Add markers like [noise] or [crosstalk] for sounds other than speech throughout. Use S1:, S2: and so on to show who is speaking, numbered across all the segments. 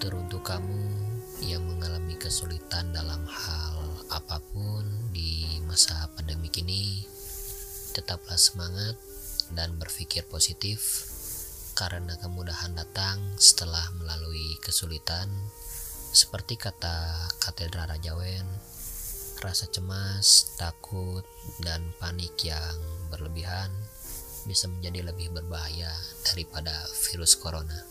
S1: Teruntuk kamu yang mengalami kesulitan dalam hal apa pun di masa pandemi ini, tetaplah semangat dan berpikir positif karena kemudahan datang setelah melalui kesulitan. Seperti kata Katedral Rajawen, rasa cemas, takut, dan panik yang berlebihan bisa menjadi lebih berbahaya daripada virus corona.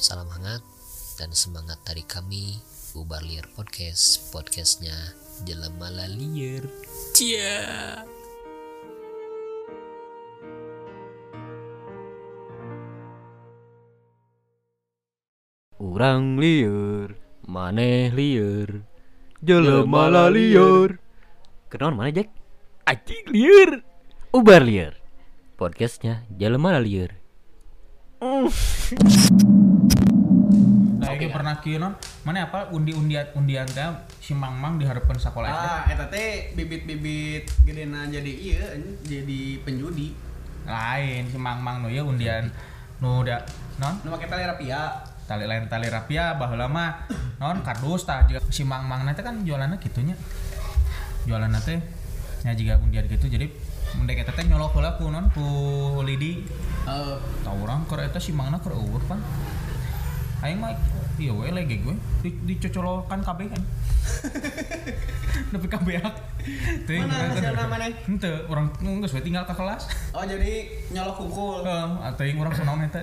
S1: Salam hangat dan semangat dari kami, Bubar Liar Podcast, podcastnya Jelema Liar. Cia.
S2: Urang liur, maneh liur, jelema la liur. Kenaon mana Jack? Anjing liur. Ubar liur. Podcastnya jelema la liur.
S3: Pernah kieu mana apa undi-undian undian teh si Mang Mang diharapkan sekolah SD.
S4: Ah, eta teh bibit-bibit gedena jadi iya jadi penjudi.
S3: Lain si Mang Mang nu ya undian nu da non
S4: Nu make tali rapia.
S3: tali lain tali rapia baheula mah non kardus tah juga si Mang Mang teh kan jualannya gitunya. Jualannya teh nya juga undian gitu jadi mendek eta teh nyolok heula ku non ku Lidi.
S4: Eh,
S3: Tahu orang keur eta si Mangna keur eueuh pan. Aing mah iya we lege gue di dicocolokan kabeh kan. [laughs] Nepi kabeak. Teuing
S4: Mana
S3: urang
S4: hasilna maneh?
S3: Henteu, urang geus we tinggal ke kelas.
S4: oh jadi nyolok kukul.
S3: Heeh, teuing urang kunaon eta.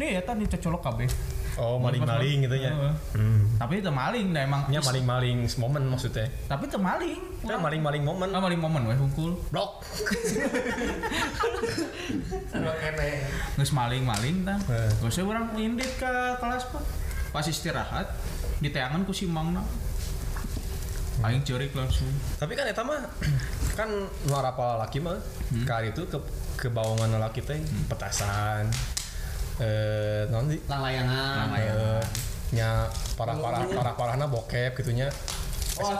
S3: Deh eta dicocolok kabeh.
S5: Oh, maling-maling gitu ya.
S3: Heeh.
S5: Hmm.
S3: Tapi itu maling dah emang.
S5: Nya maling-maling momen maksudnya.
S3: Tapi itu maling.
S5: Kita maling-maling momen.
S3: Ah, maling momen we hungkul.
S5: Blok. [laughs]
S3: Geus maling-maling tah.
S5: Heeh.
S3: Geus urang indit ka kelas pak. Pas istirahat diteangan ku si Mangna. Aing ceurik langsung.
S5: Tapi kan eta mah [clears throat] kan luar apa laki mah kali itu ke kebawangan laki teh petasan. Eh, non di
S4: Lang-layangan.
S5: eh, nya parah-parah parah-parahna bokep gitunya.
S4: Oh,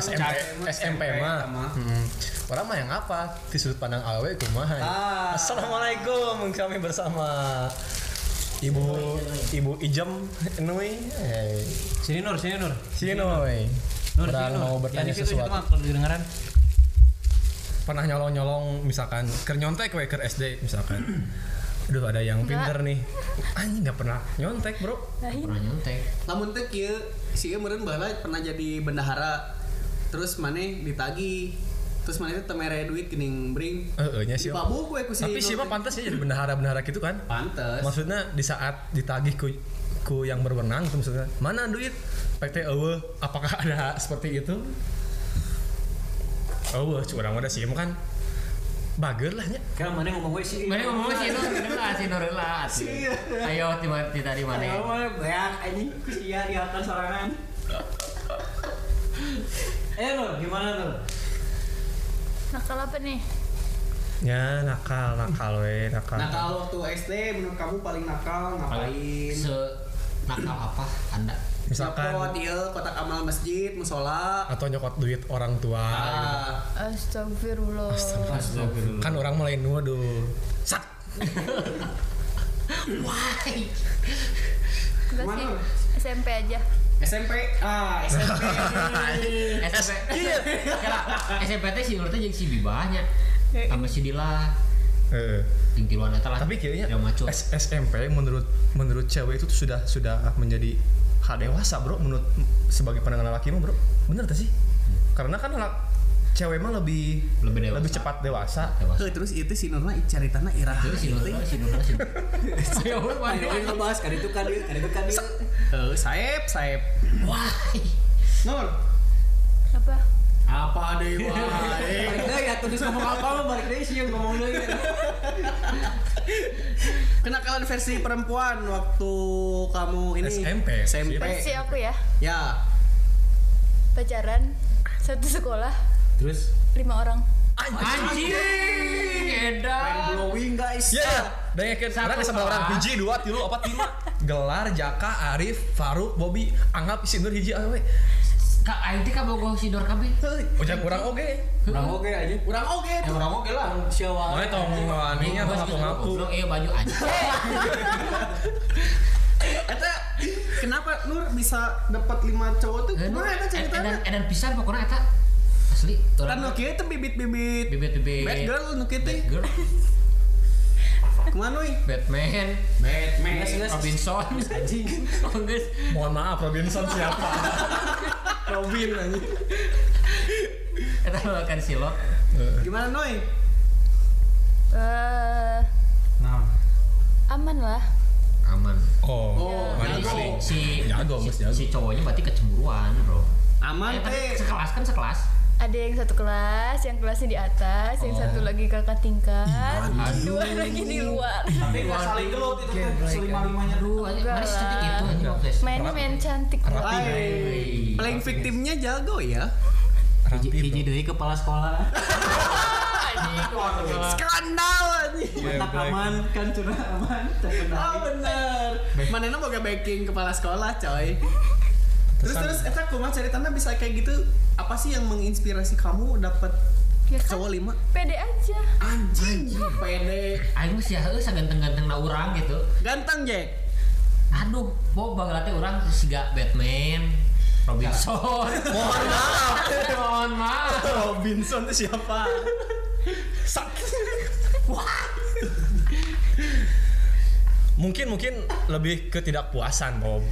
S5: SMP,
S4: SMP
S5: mah. Hmm. Orang mah yang apa? Di sudut pandang awe kumaha.
S4: Ah.
S5: Assalamualaikum kami bersama Ibu Ibu Ijem Nui.
S2: Sini Nur, sini Nur.
S5: Sini Nui.
S2: Nur,
S5: Orang
S2: sini, Nur.
S5: mau bertanya
S2: situ,
S5: sesuatu.
S2: mah kalau.
S5: Pernah nyolong-nyolong misalkan ker nyontek we ker SD misalkan. Aduh ada yang pinter nih. Anjing nggak pernah nyontek, Bro.
S2: Pernah nyontek.
S4: Lamun teh kieu si ieu meureun baheula pernah jadi bendahara. Terus maneh ditagi. Terus maneh teh teu mere duit geuning bring.
S5: Heeh nya sih.
S4: Dibabuk we ku si
S5: Tapi sih mah pantas ya jadi bendahara-bendahara gitu kan.
S4: Pantes.
S5: Maksudnya di saat ditagih ku, ku yang berwenang tuh maksudnya mana duit PT eueuh apakah ada seperti itu eueuh curang ada sih kan bager lah nya
S2: Kan mana ngomong gue sih. Mana ngomong sih Nur, lah si Nur lah. Ayo tiba tiba di mana?
S4: Ayo mah beak anjing ku sia diharapkan sorangan.
S2: Eh Nur, gimana Nur?
S6: Nakal apa nih?
S5: ya nakal nakal we nakal
S4: kalau waktu SD menurut kamu paling nakal ngapain?
S1: Se nakal apa Anda?
S5: Misalkan
S4: Nyopot ieu kotak amal masjid, musola.
S5: atau nyokot duit orang tua
S4: Ah,
S6: Astagfirullah.
S5: gitu. kan orang mulai nuduh sak [laughs]
S6: Enggak
S4: Mana?
S6: sih. SMP aja.
S4: SMP. Ah, SMP.
S2: SMP. [laughs] SMP teh si Nur teh jeung si Bibahnya. Sama si Dila.
S5: Eh,
S2: tiluan eta lah.
S5: tapi kayaknya SMP menurut menurut cewek itu sudah sudah menjadi hal dewasa bro menurut sebagai pandangan laki mah bro bener tak sih karena kan anak cewek mah lebih
S2: Lebih dewasa.
S5: cepat dewasa
S2: Dewasa.
S4: Terus itu si Nurna caritana iraha.
S2: Terus si Nur, si Nur, si Nur. Ayo,
S4: ayo ngebahas kan itu kan ieu, kan itu kan saep, saep.
S2: Wah.
S4: Nur,
S6: Apa?
S4: Apa deh [laughs] wae?
S2: Balik deui atuh geus ngomong apa mah balik deui sih yang ngomong deui. [laughs]
S4: Kenakalan versi perempuan waktu kamu ini
S5: SMP.
S4: SMP.
S6: Versi aku ya.
S4: Ya.
S6: Pacaran satu sekolah
S2: Terus
S6: lima orang.
S2: anjing
S4: Mind
S2: edan.
S4: blowing guys.
S5: Ya, dan ya kan orang sama orang hiji dua tilu apa tilu gelar Jaka Arif Faruk Bobby anggap si Nur hiji awe
S2: Kak aing teh kabogoh si Nur kabeh.
S5: ujang kurang oge.
S2: Urang oge aja.
S4: Urang oge
S2: Ya
S4: tuh.
S2: urang oge lah.
S4: Siapa?
S5: Mana tong aninya tong ngaku ngaku
S2: Goblok iya baju aja. [laughs]
S4: Eta kenapa Nur bisa dapat lima cowok tuh?
S2: Eh,
S4: kumaha eta
S2: ed-
S4: ceritanya?
S2: edan pisan pokoknya eta. Asli
S4: kan nu kieu teh bibit-bibit.
S2: Bibit-bibit
S4: bad girl nu kieu teh.
S2: Girl. [laughs]
S4: Kumaha euy
S2: Batman.
S4: Batman.
S2: Robinson. [laughs] Anjing. Oh guys
S5: Mohon maaf Robinson siapa? Robin anjing.
S2: eta makan silot
S4: gimana Noy
S6: Eh,
S3: Nah,
S6: aman lah.
S2: aman.
S5: Oh,
S4: Oh,
S2: si
S5: Jago,
S2: si,
S5: Mas, jago.
S2: si cowoknya berarti kecemburuan bro.
S4: Aman
S2: Eh,
S4: teh
S2: sekelas kan sekelas
S6: Ada yang satu kelas, yang kelasnya di atas, yang satu lagi kakak tingkat, dua lagi di luar.
S3: tapi nggak saling gelut itu teh selima limanya
S2: aduh
S6: Enggak
S2: mana
S6: lah.
S2: cantik itu.
S6: Mainnya main cantik.
S4: Playing victimnya jago ya?
S5: Rapi,
S3: hiji deui kepala sekolah. [laughs]
S4: Skandal anjing.
S5: Iya,
S3: aman kan curah aman
S4: ah
S3: terkendali
S4: bener mana boga backing kepala sekolah coy terus terus eta kumaha ceritanya bisa kayak gitu apa sih yang menginspirasi kamu dapat
S6: Ya kan?
S4: cowok lima?
S6: Pede aja.
S4: anjing. Pede.
S2: Aing sih heuh saganteng-ganteng na urang gitu.
S4: Ganteng Jack.
S2: Aduh mau bageula teh urang. Siga Batman. Robinson. [laughs] Mohon maaf. [laughs] Mohon maaf.
S5: Robinson itu siapa? Sakit. mungkin mungkin lebih ketidakpuasan Bob.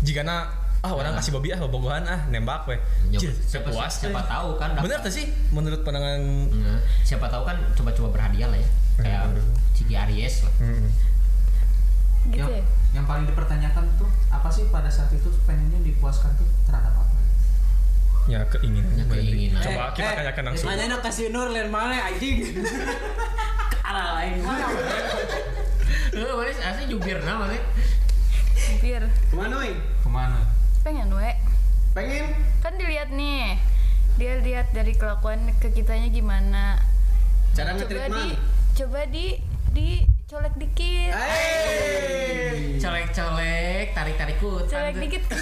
S5: Jika na ah orang kasih Bobby ah bobogohan ah nembak weh.
S2: Siapa,
S5: puas
S2: siapa tahu kan dapat-
S5: Bener tuh sih menurut pandangan
S2: Nah, siapa tahu kan coba-coba berhadiah lah ya kayak
S5: Bener.
S2: Ciki Aries lah
S5: Hmm.
S6: Gitu
S3: yang,
S6: ya.
S3: yang paling dipertanyakan tuh apa sih pada saat itu pengennya dipuaskan tuh terhadap apa
S5: ya keinginan.
S2: Ya, keinginan.
S5: Coba kita tanyakan langsung.
S3: Nanya kasih Nur lain mana anjing. [laughs] Ke arah lain [laughs] mana?
S2: Heeh, mana asli jubirna mana
S6: Biar
S4: ke mana Noy
S3: Ke mana?
S6: Pengen we.
S4: pengen
S6: Kan dilihat nih. Dia lihat dari kelakuan ke kitanya gimana.
S4: cara
S6: Coba di coba di di colek dikit.
S4: Hey.
S2: colek-colek tarik-tarik kutan
S6: Colek
S2: tuh.
S6: dikit? [laughs]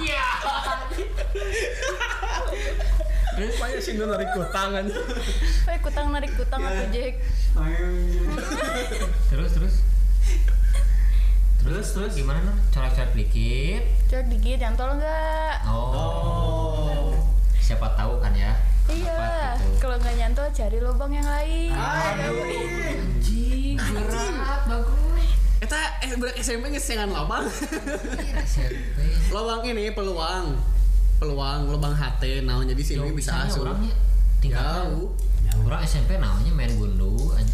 S2: Iya.
S5: Terus banyak sih narik tangan.
S6: Eh kutang narik kutang aku Jack.
S2: terus terus terus terus gimana nur colek-colek dikit
S6: Colek dikit yang tolong enggak?
S2: oh, siapa tahu kan ya
S6: Iya,
S2: gitu.
S6: kalau nggak nyantol cari lubang yang lain.
S2: anjing berat bagus
S4: Eta eh budak SMP ngesengan lobang.
S2: SMP
S4: lobang ini peluang. Peluang lubang HT naon jadi sini bisa asuh.
S2: orangnya tinggal
S4: Jauh.
S2: orang SMP namanya main gundu
S4: Kan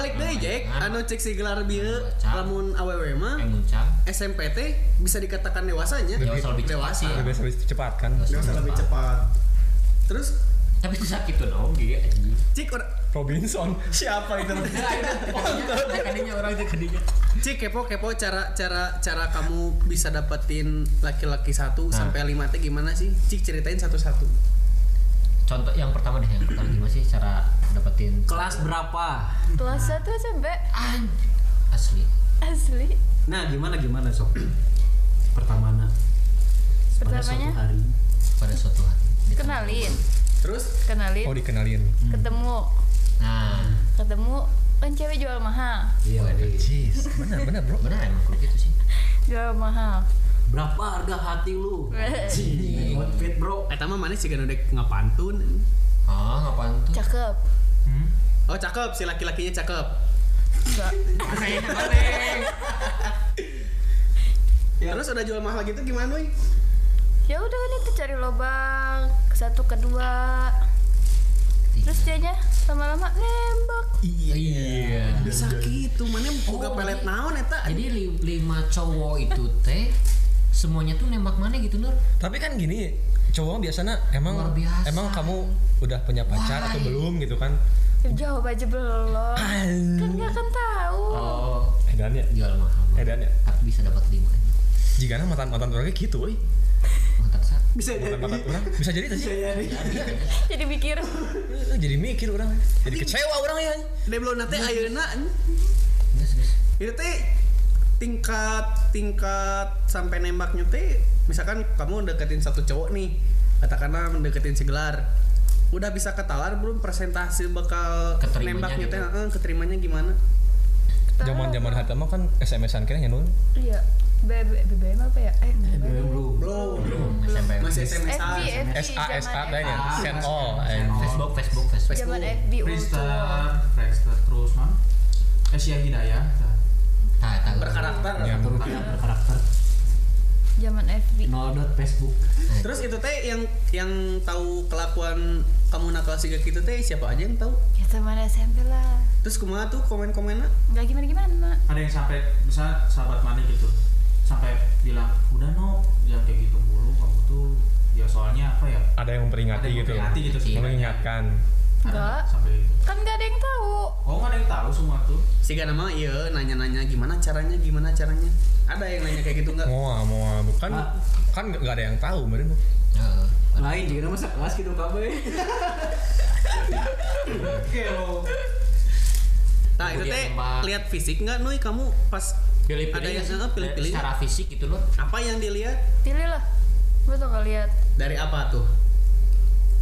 S4: balik deui Jack, anu cek si gelar bieu lamun awewe mah
S2: kayak muncang
S4: SMP teh bisa dikatakan dewasanya.
S2: Dewasa lebih cepat
S4: Dewasa.
S5: Lebih cepat kan.
S4: Dewasa lebih cepat. Terus
S2: tapi itu sakit tuh no gitu
S4: Cik ora-
S5: Robinson [laughs] siapa itu? [laughs] [laughs]
S2: kadinya orang itu kadinya
S4: Cik kepo kepo cara cara cara kamu bisa dapetin laki-laki satu sampai lima teh gimana sih? Cik ceritain satu-satu.
S2: Contoh yang pertama deh yang pertama gimana sih cara dapetin
S3: Kelas berapa?
S6: Kelas satu SMP
S2: An asli
S6: asli.
S3: Nah, gimana gimana sok? Pertamana. Pada suatu
S6: Pertamanya
S3: hari.
S2: pada suatu hari
S6: kenalin,
S4: Terus
S6: kenalin,
S5: Oh dikenalin.
S6: ketemu,
S2: nah
S6: ketemu kan cewek jual mahal,
S3: Iya,
S5: Jeez, benar benar bro.
S2: benar emang kalau gitu sih
S6: jual mahal.
S3: Berapa harga hati lu? [laughs] Cih, outfit bro.
S4: eta mah mana sih kan udah ngapantun.
S2: ah ngapain tuh
S6: Cakep.
S3: Hmm?
S4: Oh cakep si laki-lakinya cakep.
S6: Enggak.
S2: aneh [laughs]
S4: Terus udah jual mahal gitu gimana nih?
S6: Ya udah kan itu cari lubang satu kedua. Terus dianya lama-lama nembak.
S2: iya
S4: Bisa gitu, mana
S2: Oh,
S4: boga pelet
S2: jadi-
S4: naon eta?
S2: jadi li- lima cowok itu teh semuanya tuh nembak mana gitu nur
S5: Tapi kan gini, cowok biasanya emang
S2: Luar biasa.
S5: emang kamu udah punya pacar atau
S2: Why?
S5: belum gitu kan?
S6: Jawab aja belum. Kan nggak akan tahu.
S2: oh
S5: Edan ya,
S2: jual mahal
S5: edan ya.
S2: aku bisa dapat lima
S5: Jika mantan mantan orangnya gitu,
S2: satu
S4: Bisa
S5: Mantan mantan orang bisa jadi sih.
S6: Jadi mikir.
S5: Eh, Jadi mikir orang, jadi kecewa orang ya.
S4: Dia belum nanti ayeuna itu teh tingkat tingkat sampai nembaknya teh misalkan kamu deketin satu cowok nih katakanlah mendeketin si gelar udah bisa ketahuan belum presentasi bakal
S2: Keterimanya
S4: nembaknya teh
S2: gitu.
S4: eh, keterimanya gimana
S5: Zaman-zaman hata mah kan SMS-an kayaknya nun.
S6: Iya. BB BBM apa ya? Eh,
S2: belum belum
S4: Belum.
S2: SMP
S4: Masih SMS
S6: FB, FB.
S5: SA SA
S6: zaman
S5: nya
S6: FB.
S5: send all.
S2: Facebook
S5: and-
S2: Facebook Facebook Facebook
S6: Zaman FB
S3: Friendster. Friendster terus non. Asia Hidayah.
S2: Nah tahu
S4: Berkarakter.
S5: Ya.
S2: satu rupiah berkarakter
S6: Zaman FB.
S2: nol dot Facebook [laughs]
S4: Terus itu teh yang yang tahu kelakuan kamu nakal siga gitu teh siapa aja yang tahu?
S6: Ya zaman SMP lah.
S4: Terus kumaha tuh komen-komennya?
S6: Enggak gimana gimana.
S3: Ada yang sampai bisa sahabat mana gitu sampai bilang udah no yang kayak gitu mulu kamu tuh ya soalnya apa ya
S5: Ada yang memperingati
S3: ada yang
S5: gitu.
S3: memperingati gitu sih
S5: Mengingatkan.
S6: Enggak.
S3: sampai gitu
S6: Kan enggak ada yang tahu.
S3: Oh nggak ada yang tahu semua tuh
S4: Siga nama iya nanya-nanya gimana caranya gimana caranya. Ada yang nanya kayak gitu enggak?
S5: Moa, moa, bukan kan nggak nggak ada yang tahu meren.
S2: Heeh.
S7: lain juga nama kelas gitu kabeh [laughs]
S3: oke lo
S4: Nah itu teh lihat fisik nggak Nuy kamu pas
S2: pilih-pilih
S4: Ada yang pilih-pilih.
S2: secara fisik gitu loh
S4: apa yang dilihat?
S6: Pilih lah. Gue tuh gak lihat.
S4: Dari apa tuh?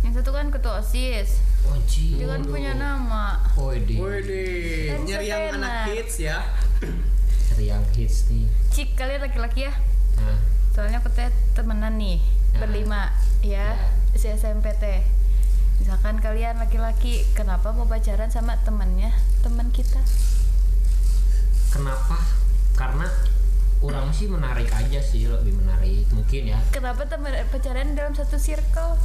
S6: Yang satu kan ketua OSIS.
S2: Oji
S6: Dia kan punya nama.
S2: oh di
S4: Wih,
S6: Kan
S4: nyari yang anak kids ya.
S2: dari yang hits nih
S6: Cik kalian laki-laki ya.
S2: nah
S6: Soalnya aku teh temenan nih
S2: Ya.
S6: berlima ya si SMP teh. Misalkan kalian laki-laki, kenapa mau pacaran sama temannya teman kita?
S2: kenapa karena orang sih menarik aja sih lebih menarik mungkin ya
S6: Kenapa teman pacaran dalam satu circle?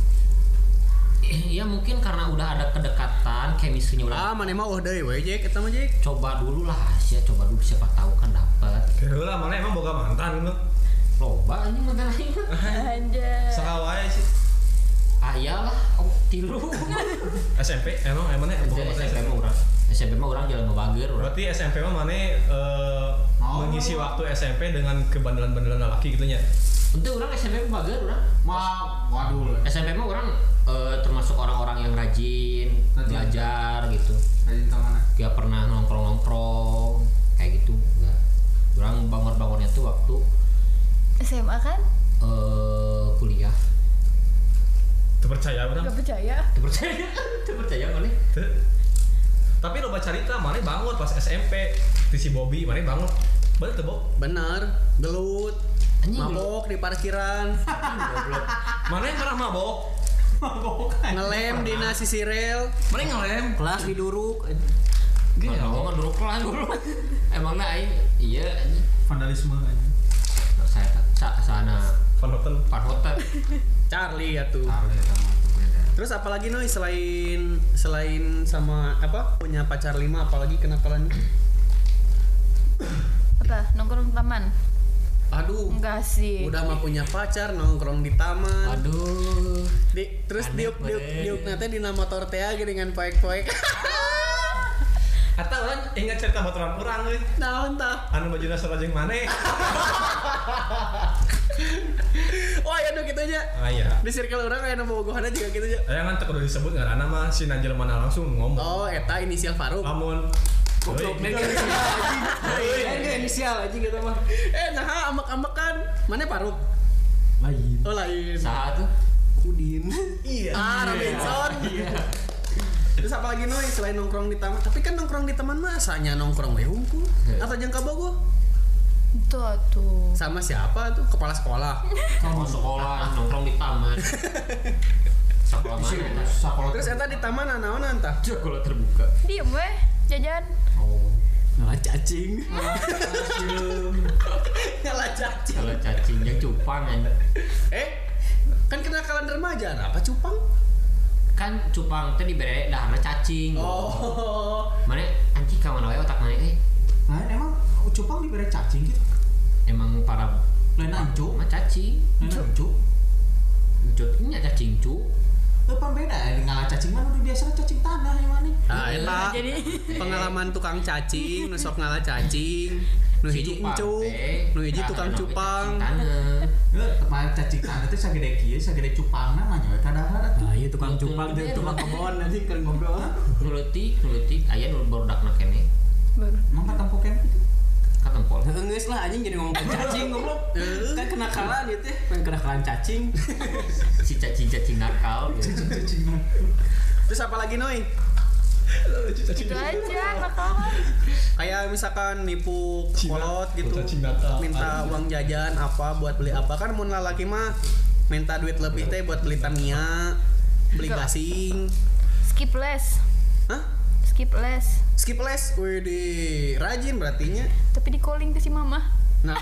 S2: Ya mungkin karena udah ada kedekatan chemistry-nya udah
S4: Ah, mana mah oh deui we Jack eta mah Jack.
S2: coba dulu lah sih coba dulu siapa tahu kan dapat
S5: Kira lah mana emang boga mantan lu.
S2: loba anjing mantan aing [laughs] mah.
S6: Anjay.
S5: Sakawai sih.
S2: ah iyalah oh tilu
S5: SMP [laughs] emang emangnya boga
S2: Jadi
S5: mantan
S2: SMP mah orang SMP mah orang jalan mau bager orang
S5: Berarti SMP mah mana eh,
S3: Oh.
S5: mengisi waktu SMP dengan kebandelan-bandelan lelaki gitu nya.
S2: untuk orang SMP mah bager orang
S3: ma waduh
S2: SMP mah orang eh, termasuk orang-orang yang rajin,
S3: Rajin.
S2: belajar gitu
S3: rajin ke mana
S2: gak pernah nongkrong-nongkrong kayak gitu enggak orang bangun-bangunnya tuh waktu
S6: SMA kan?
S2: eh kuliah
S5: Terpercaya orang.
S6: Gak percaya.
S2: Tuh percaya [laughs] tuh percaya mana.
S5: Tapi lo baca cerita mana bangun pas SMP di si Bobby mana bangun. Bener tuh, Bob?
S4: Bener, gelut,
S2: Anjing,
S4: mabok di parkiran, [laughs]
S5: Mana yang pernah mabok?
S4: Ngelem di nasi sirel.
S3: mana ngelem
S7: kelas diduruk
S2: Gak mau kan dulu kelas dulu [laughs] emang nah aing iya anjing.
S3: vandalisme aja
S2: saya sa, sana
S5: Van Houten.
S2: Pak Hotel [laughs]
S4: Charlie ya tuh.
S3: ya sama tuh beda
S4: Terus apalagi Noy selain selain sama apa punya pacar lima apalagi kenakalannya?
S6: Apa? Nongkrong taman?
S4: Aduh,
S6: Enggak sih.
S4: udah mah punya pacar nongkrong di taman.
S2: aduh
S4: Di, terus
S2: Aneh
S4: diuk diuk diuk nanti di nama tortea gini dengan poek-poek. [laughs]
S5: Atau orang ingat cerita baturan orang euy.
S4: Naon tah?
S5: Anu bajuna sarajeng mana?
S4: Wah, [laughs] ya dong gitu aja.
S5: Ah iya.
S4: Di circle orang kayak nama bogohana juga gitu aja.
S5: Aya kan teu kudu disebut ngaranna mah si Najil mana langsung ngomong.
S4: Oh, eta inisial Faruk.
S5: Lamun
S7: goblok inisial anjing eh inisial anjing gitu mah
S4: Eh, nah ambek-ambekan. Mana Faruk?
S7: lain
S4: Oh, lain.
S2: saat tuh
S7: Udin
S4: Iya. Ah, Robinson. Terus apa lagi Noy selain nongkrong di taman? Tapi kan nongkrong di taman masanya nongkrong we hungkul. Atau jangka bogo?
S6: Itu tuh.
S4: Sama siapa tuh? Kepala sekolah.
S2: mau sekolah nongkrong di taman [laughs] sekolah mana
S3: sekolah
S4: Terus eta di taman naon entah?
S2: sekolah terbuka
S6: Diem weh, jajan.
S2: oh.
S7: Ngalah cacing.
S4: Nyala cacing. [laughs]
S2: kalau cacing. Yang cupang kan
S4: Eh, kan kenakalan remaja apa cupang?
S2: kan cupang teh dibere dahana cacing.
S4: Oh.
S2: mana anjing ka mana wae otak mana eh?
S3: Nah emang cupang diberi cacing gitu?
S2: Emang para
S3: lain ancu
S2: mah cacing.
S3: Lain ancu
S2: Cut, ini cacing cu
S3: itu pan beda ya? Ngalah cacing mana? Udah biasa cacing tanah yang mana
S4: Ah, eta
S6: Jadi?
S4: Pengalaman tukang cacing, nu sok ngalah cacing, nu hiji
S2: cupang
S4: encu,
S2: teh,
S4: nu hiji
S2: dahana
S4: tukang cupang.
S2: cacing tanah.
S3: Ya tempat cacing tanah itu sagede kieu sagede cupang namanya kadahar atuh
S7: nah iya tukang cupang dan tukang kebon nanti kan ngobrol.
S2: Nuleutik nuleutik aya nu barudak kene
S6: baru.
S3: emang katampoken gitu
S2: katempol
S7: Ngeus lah anjing jadi ngomong cacing goblok. kan kenakalan itu teh, pengen kenakalan cacing. [laughs]
S2: si cacing cacing nakal gitu.
S4: Terus apa lagi Noy?
S6: Itu aja nakalan.
S4: kayak misalkan nipu kolot gitu
S5: Cacing nakal.
S4: minta uang jajan apa buat beli apa kan mun lalaki mah minta duit lebih teh buat beli Tamiya beli
S6: Enggak.
S4: gasing
S6: Skip les. Skip les.
S4: skip les wih di rajin berartinya.
S6: Tapi di calling ke si mama.
S4: nah [laughs]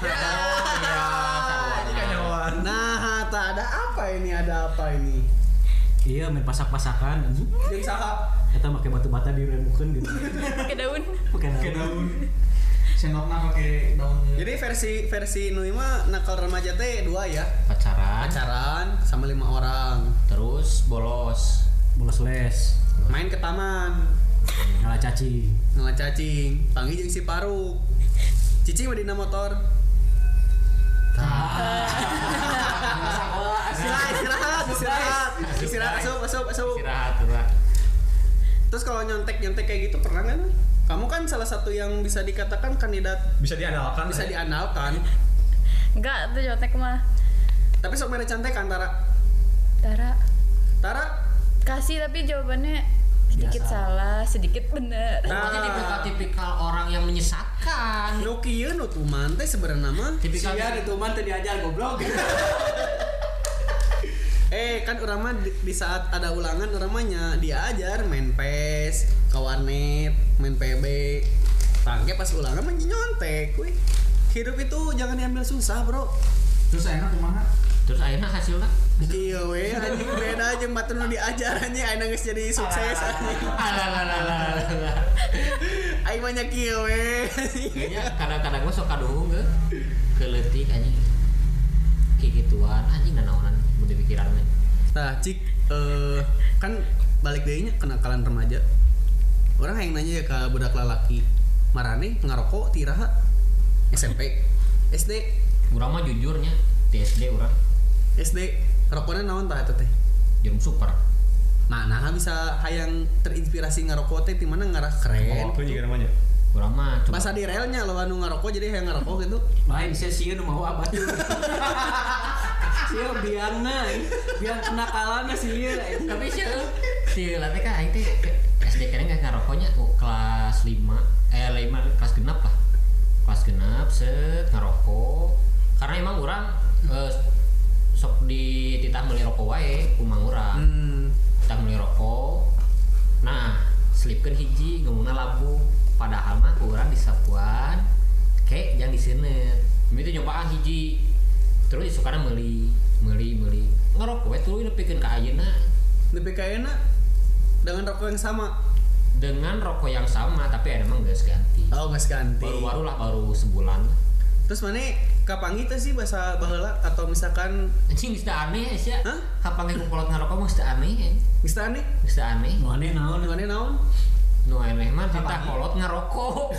S4: nah tak ada apa ini ada apa ini?
S7: Iya main pasak-pasakan anjing.
S4: jadi saha?
S7: Kita pakai batu bata diremukeun gitu. [laughs]
S6: Pakai daun.
S7: Pakai
S3: daun. Sendoknya pakai daunnya
S4: jadi versi versi Nui mah nakal remaja teh dua ya.
S2: Pacaran.
S4: Pacaran sama lima orang.
S2: Terus bolos.
S7: Bolos les,
S4: main ke taman
S7: ngalah caci.
S4: ngalah cacing. Panggil jeung si paruk. Cicing mah dina motor. [laughs] Istirahat istirahat istirahat. Istirahat asup asup asup.
S2: Istirahat
S4: terus kalau nyontek nyontek kayak gitu pernah kan kamu kan salah satu yang bisa dikatakan kandidat.
S5: Bisa diandalkan
S4: bisa
S5: ya.
S4: diandalkan.
S6: Enggak, tuh jontek mah.
S4: tapi sok mere cantek antara
S6: Tara.
S4: Tara?
S6: Kasih tapi jawabannya sedikit salah, sedikit benar.
S2: Pokoknya
S4: Nah.
S2: tipikal-tipikal orang yang menyesatkan
S4: nu kieu nu tuman teh sebenarnya mah
S2: tipikal
S7: Sia di tuman diajar goblok. [laughs]
S4: Eh kan orang mah di, di saat ada ulangan orang mah nya diajar main PES, ke warnet, main PB. Tangke pas ulangan mah nyontek, wih. Hidup itu jangan diambil susah, Bro.
S3: terus enak kumaha
S2: terus akhirnya hasilnya
S4: Iya weh, anjing beda jeung batu nu diajar anjing ayeuna geus jadi sukses anjing.
S2: Alalalalalala.
S4: Aing mah nya kieu weh.
S2: kayaknya kadang-kadang gue sok kaduhung ge keletik anjing kayak gituan anjing dan naonan mun dipikiran mah
S4: Nah, Cik eh kan balik deui nya kenakalan remaja. Orang yang nanya ya ke budak lalaki, marane ngarokok tiraha SMP, SD,
S2: urang mah jujurnya di SD urang
S4: SD rokoknya naon tah eta teh?
S2: jarum super
S4: Mana bisa hayang terinspirasi ngarokok teh di mana ngarah keren.
S5: waktu juga namanya
S2: urang mah coba
S4: Masa di relnya lo anu ngarokok jadi hayang ngarokok gitu.
S7: Lain saya sieun nu mau abah. [laughs] Sia biangna, biang kenakalanna sieun.
S2: tapi sih si latih kan aing teh ke- SD keren nggak ngarokoknya oh, kelas 5 eh 5 kelas genap lah kelas genap set ngarokok karena emang orang eh, sok di titah meuli rokok wae kumang urang
S4: Hmm.
S2: titah meuli rokok. Nah selipkeun hiji ngomongna labu padahal mah ku urang di sapuan kayak yang diseuneut itu nyobaan hiji. Terus isukana meuli meuli meuli. Ngerokok we tuluy nepikeun ka ayeuna.
S4: Lebih kayaknya dengan rokok yang sama.
S2: dengan rokok yang sama tapi ada emang gak ganti.
S4: Oh, nggak ganti.
S2: baru-baru lah baru sebulan.
S4: Terus mana kapan gitu sih bahasa baheula atau misalkan
S2: anjing geus aneh sih
S4: Hah?
S2: kapan ge kolot ngarokok mah geus teu aneh
S4: geus teu aneh?
S2: geus teu aneh
S7: Nu aneh naon?
S4: Mana naon?
S2: nu aneh mah [laughs] kita kolot ngarokok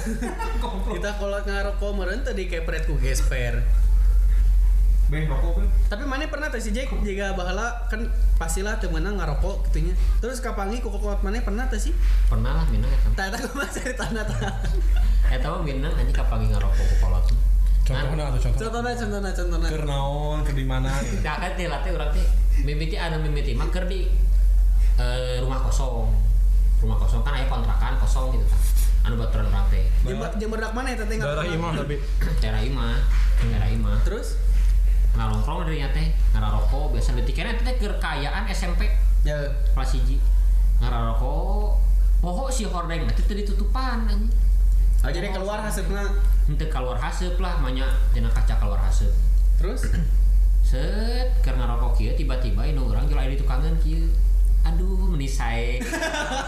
S4: Kita kalau ngarokok meureun teh dikepret ku gesper.
S3: beh rokok beh
S4: Tapi mana pernah teh si Jack jika baheula kan pastilah teu meunang ngarokok gitunya. Terus kapangi ku kolot mana pernah teh sih?
S2: pernah lah minang eta
S4: Tah eta kumaha [laughs] ceritana tah.
S2: eta mah minang anjing kapan ge ngarokok ku kolot
S5: contohnya atau contoh
S4: Contohna contohna contohna.
S5: keur naon keur di mana gitu.
S2: Nah kan teh latih urang teh mimiti anu mimiti mah keur di eh, rumah kosong. Rumah kosong kan aya kontrakan kosong gitu kan. Anu baturan urang teh
S4: Jeung jeung berdak mana eta teh?
S5: Daerah imam tapi.
S2: Daerah imah daerah imah.
S4: Terus?
S2: Ngarongkrong dari teh? Ngararokok biasa detik kene teh keur kayaan SMP
S4: ya.
S2: Kelas hiji ngararokok poho si hordeng itu teh ditutupan anjing.
S4: Oh, jadi keluar hasilnya
S2: henteu keluar haseup lah banyak dina kaca keluar haseup.
S4: Terus? [clears throat]
S2: Set keur ngarokok kieu tiba-tiba inu urang jual di tukangan kieu. Aduh menisai.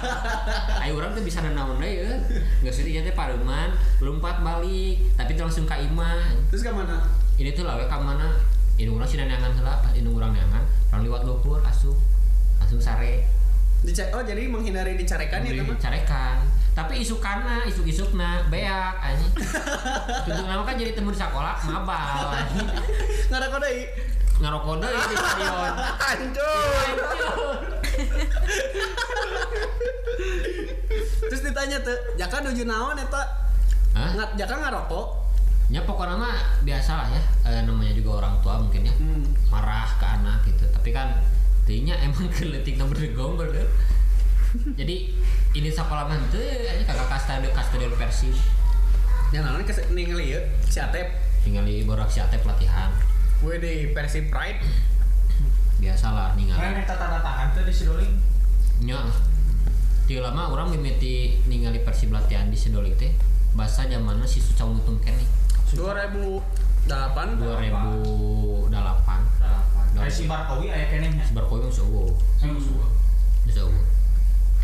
S2: [laughs] Ayo urang teh bisa nanaon deui ya geus ieu teh pareuman lompat balik tapi langsung ka imah.
S4: Terus ke mana?
S2: ini tuh lawe ka mana? Ini urang sih neangan heula pas ini urang neangan orang liwat lo keluar asup langsung sare.
S4: Dicek oh jadi menghindari dicarekan ya teman.
S2: carekan tapi isukana isuk isukna beak anjing tujuh nama kan jadi temen sekolah mabal anjing
S4: Ngarokok deui.
S2: ngarokok deui di stadion
S4: Hancur. Terus ditanya tuh, jaka nuju naon eta?
S2: Hah?
S4: Ngat jaka ngarokok.
S2: ya pokoknya mah biasa lah ya Eh, namanya juga orang tua mungkin ya
S4: Hmm.
S2: marah ke anak gitu tapi kan tinya emang keletik nomor gombel deh jadi ini sekolah mah teu aja kakak kastade kastade Persib
S4: yang namanya kes ningali ya si Atep?
S2: Tinggal di borak si Atep latihan.
S4: Gue di Persib Pride.
S2: Biasalah
S3: Kan
S2: ningali
S3: eta tanda tangan tuh di Sidoling.
S2: nya. Tiga lama orang mimiti ningali Persib latihan di Sidolik teh. Bahasa zamanna si Sucau Mutung kene.
S4: 2008
S2: 2008
S3: Kayak si Barkowi aya kenehnya.
S2: Sebarkoy mah seueuh
S3: Hmm.
S2: Bisa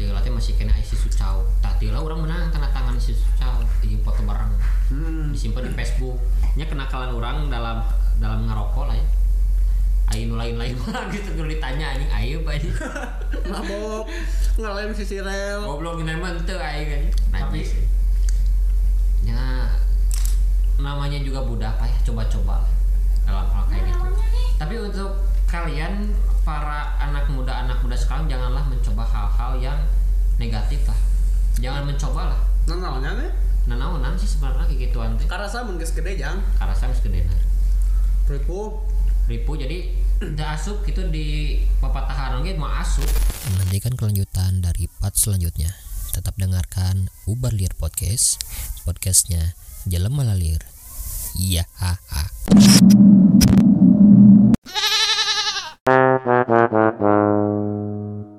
S2: latih masih kena isi Sucau. Tah tiga orang menang tanda tangan si Sucau. Ini foto bareng
S4: hmm.
S2: disimpan di Facebook. Nya kenakalan orang dalam dalam ngerokok lah ya. Ayo nu lain-lain [laughs] mah gitu kalau ditanya anjing ayo ini. [laughs]
S4: mabok ngelem si Sirel
S2: Goblok ini mah teu aing kan.
S3: Tapi-
S2: Najis. Ya namanya juga budak apa ya coba-coba lah dalam hal kayak gitu. Tapi untuk kalian para anak muda anak muda sekarang janganlah mencoba hal-hal yang negatif lah. Jangan mencoba lah.
S4: nah namanya nih
S2: Nah, naonan sih sebenarnya kayak gituan teh.
S4: karasa mun geus gede jang
S2: Karena saya gedena.
S4: ribu
S2: Ripu jadi udah asup gitu di papatahan oge mau asup.
S1: Menantikan kelanjutan dari part selanjutnya. Tetap dengarkan Ubar Liar Podcast, podcastnya Jelema Lalir. Iya, haha.